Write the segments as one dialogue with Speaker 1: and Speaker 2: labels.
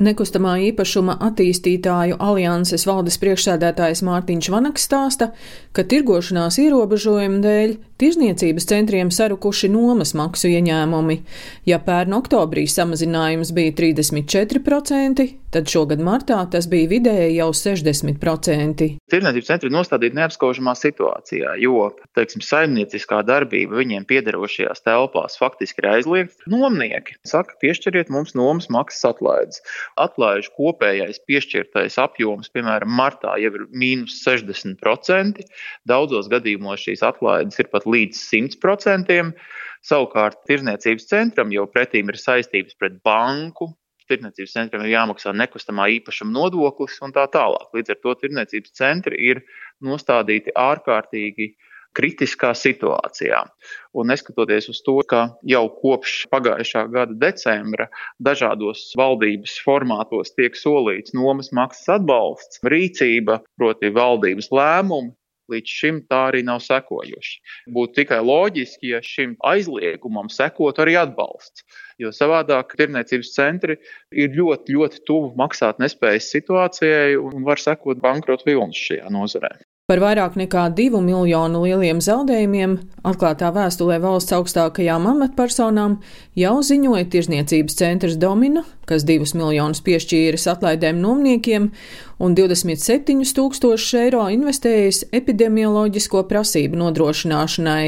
Speaker 1: Nekustamā īpašuma attīstītāju alianses valdes priekšsēdētājs Mārtiņš Vanaks stāsta, ka tirgošanās ierobežojumu dēļ tirzniecības centriem sarukuši nomas maksu ieņēmumi. Ja pērn oktobrī samazinājums bija 34%, tad šogad martā tas bija vidēji jau 60%.
Speaker 2: Tirzniecības centri ir nostādīti neapskaužamā situācijā, jo, teiksim, saimnieciskā darbība viņiem piederošajās telpās faktiski ir aizliegta. Nomnieki saka, piešķiriet mums nomas maksas atlaides atlaižu kopējais piešķirtais apjoms, piemēram, martā jau ir mīnus 60%. Daudzos gadījumos šīs atlaides ir pat līdz 100%. Savukārt, tirzniecības centram jau pretīm ir saistības pret banku, tirdzniecības centram ir jāmaksā nekustamā īpašuma nodoklis un tā tālāk. Līdz ar to tirdzniecības centri ir nostādīti ārkārtīgi kritiskā situācijā. Un neskatoties uz to, ka jau kopš pagājušā gada decembra dažādos valdības formātos tiek solīts nomas maksas atbalsts, rīcība, proti valdības lēmumi, līdz šim tā arī nav sekojuši. Būtu tikai loģiski, ja šim aizliegumam sekot arī atbalsts. Jo savādāk tirniecības centri ir ļoti, ļoti tuvu maksāt nespējas situācijai un var sekot bankrotu vilnis šajā nozarē.
Speaker 1: Par vairāk nekā divu miljonu lieliem zaudējumiem atklātā vēstulē valsts augstākajām amatpersonām jau ziņoja Tirzniecības centrs Domina, kas divus miljonus piešķīris atlaidēm nomniekiem un 27 tūkstošus eiro investējis epidemioloģisko prasību nodrošināšanai.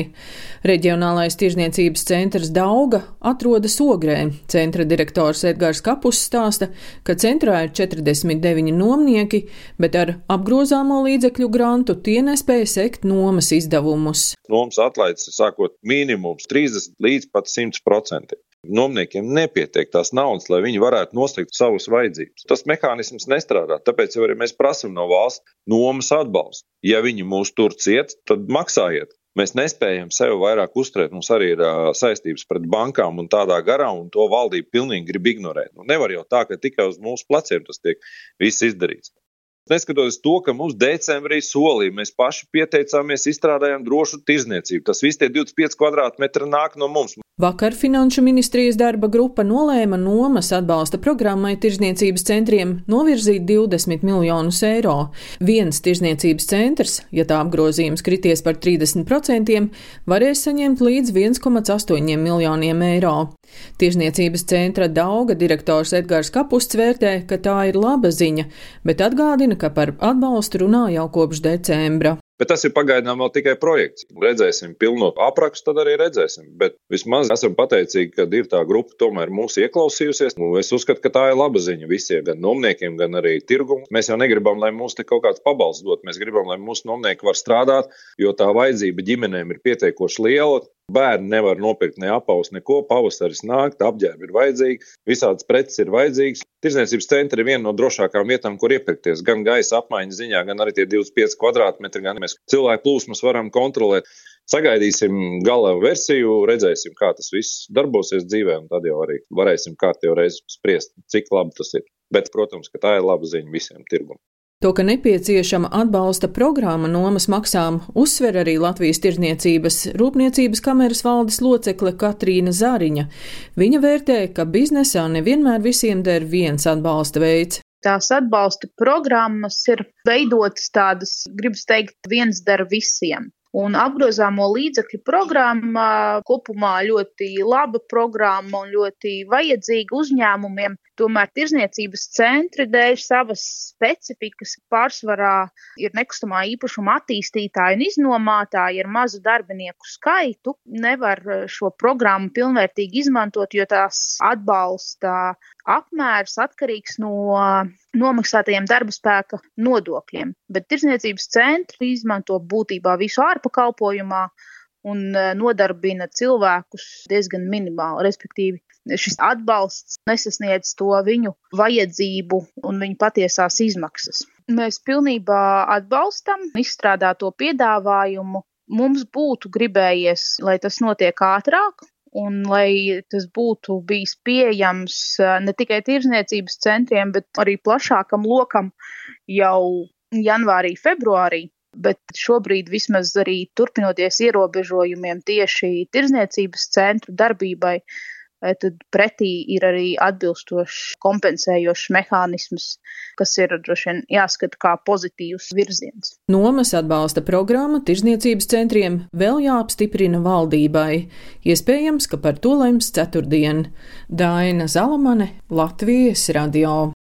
Speaker 1: Reģionālais tirzniecības centrs Dauga atrodas Ogrē. Centra direktors Edgars Kapus stāsta, ka centrā ir 49 nomnieki, bet ar apgrozāmo līdzekļu grantu tie nespēja sekt nomas izdevumus.
Speaker 3: Nomas atlaides ir sākot minimums 30 līdz pat 100 procenti. Nomniekiem nepietiek tās naudas, lai viņi varētu noslēgt savas vajadzības. Tas mehānisms nestrādā, tāpēc arī mēs prasām no valsts nomas atbalstu. Ja viņi mūs tur ciet, tad maksājiet. Mēs nespējam sevi vairāk uzturēt. Mums arī ir uh, saistības pret bankām un tādā garā, un to valdība pilnīgi grib ignorēt. Nu, nevar jau tā, ka tikai uz mūsu pleciem tas tiek viss izdarīts. Neskatoties to, ka mums decembrī solīja, mēs paši pieteicāmies, izstrādājām drošu tirzniecību. Tas viss tie 25 kvadrātmetri nāk no mums.
Speaker 1: Vakar Finanšu ministrijas darba grupa nolēma nomas atbalsta programmai tirzniecības centriem novirzīt 20 miljonus eiro. Viens tirzniecības centrs, ja tā apgrozījums krities par 30%, varēs saņemt līdz 1,8 miljoniem eiro. Tirzniecības centra Dauga direktors Edgars Kapusts vērtē, ka tā ir laba ziņa, bet atgādina, ka par atbalstu runā jau kopš decembra.
Speaker 3: Bet tas ir pagaidām vēl tikai projekts. Redzēsim, pilno aprakstu, tad arī redzēsim. Bet vismaz esam pateicīgi, ka ir tā grupa tomēr mūs ieklausījusies. Nu, es uzskatu, ka tā ir laba ziņa visiem, gan nomniekiem, gan arī tirgumam. Mēs jau negribam, lai mums te kaut kāds pabalsts dot. Mēs gribam, lai mūsu nomnieki var strādāt, jo tā vajadzība ģimenēm ir pietiekoši liela. Bērni nevar nopirkt ne apaus, neko. Pavasaris nāk, apģērbi ir vajadzīgi, visādas preces ir vajadzīgas. Tirzniecības centri ir viena no drošākām vietām, kur iepirkties. Gan gaisa apmaiņas ziņā, gan arī tie 25 kvadrātmetri, gan mēs cilvēku plūsmas varam kontrolēt. Sagaidīsim gala versiju, redzēsim, kā tas viss darbosies dzīvē, un tad jau arī varēsim kārtībā reizi spriest, cik labi tas ir. Bet, protams, ka tā ir laba ziņa visiem tirgumam.
Speaker 1: To, ka nepieciešama atbalsta programma nomas maksām, uzsver arī Latvijas Tirzniecības Rūpniecības kameras valdes locekle Katrīna Zāriņa. Viņa vērtē, ka biznesā nevienmēr visiem der viens atbalsta veids.
Speaker 4: Tās atbalsta programmas ir veidotas tādas, gribas teikt, viens der visiem. Un apgrozāmo līdzekļu programma kopumā ļoti laba programma un ļoti vajadzīga uzņēmumiem. Tomēr tirzniecības centri dēļ savas specifikas pārsvarā ir nekustamā īpašuma attīstītāji un iznomātāji ar mazu darbinieku skaitu. Nevar šo programmu pilnvērtīgi izmantot, jo tās atbalsta apmērs atkarīgs no nomaksātajiem darba spēka nodokļiem. Bet tirsniecības centri izmanto būtībā visu ārpakalpojumā un e, nodarbina cilvēkus diezgan minimāli. Respektīvi, šis atbalsts nesasniedz to viņu vajadzību un viņu patiesās izmaksas. Mēs pilnībā atbalstam izstrādāto piedāvājumu. Mums būtu gribējies, lai tas notiek ātrāk, un lai tas būtu bijis pieejams ne tikai tirzniecības centriem, bet arī plašākam lokam jau janvārī, februārī. Bet šobrīd, vismaz arī turpinoties ierobežojumiem tieši tirzniecības centru darbībai, tad pretī ir arī atbilstošs kompensējošs mehānisms, kas ir droši vien jāskata kā pozitīvs virziens.
Speaker 1: Nomas atbalsta programma tirzniecības centriem vēl jāapstiprina valdībai. Iespējams, ka par to lems ceturtdien. Daina Zalamane, Latvijas radio.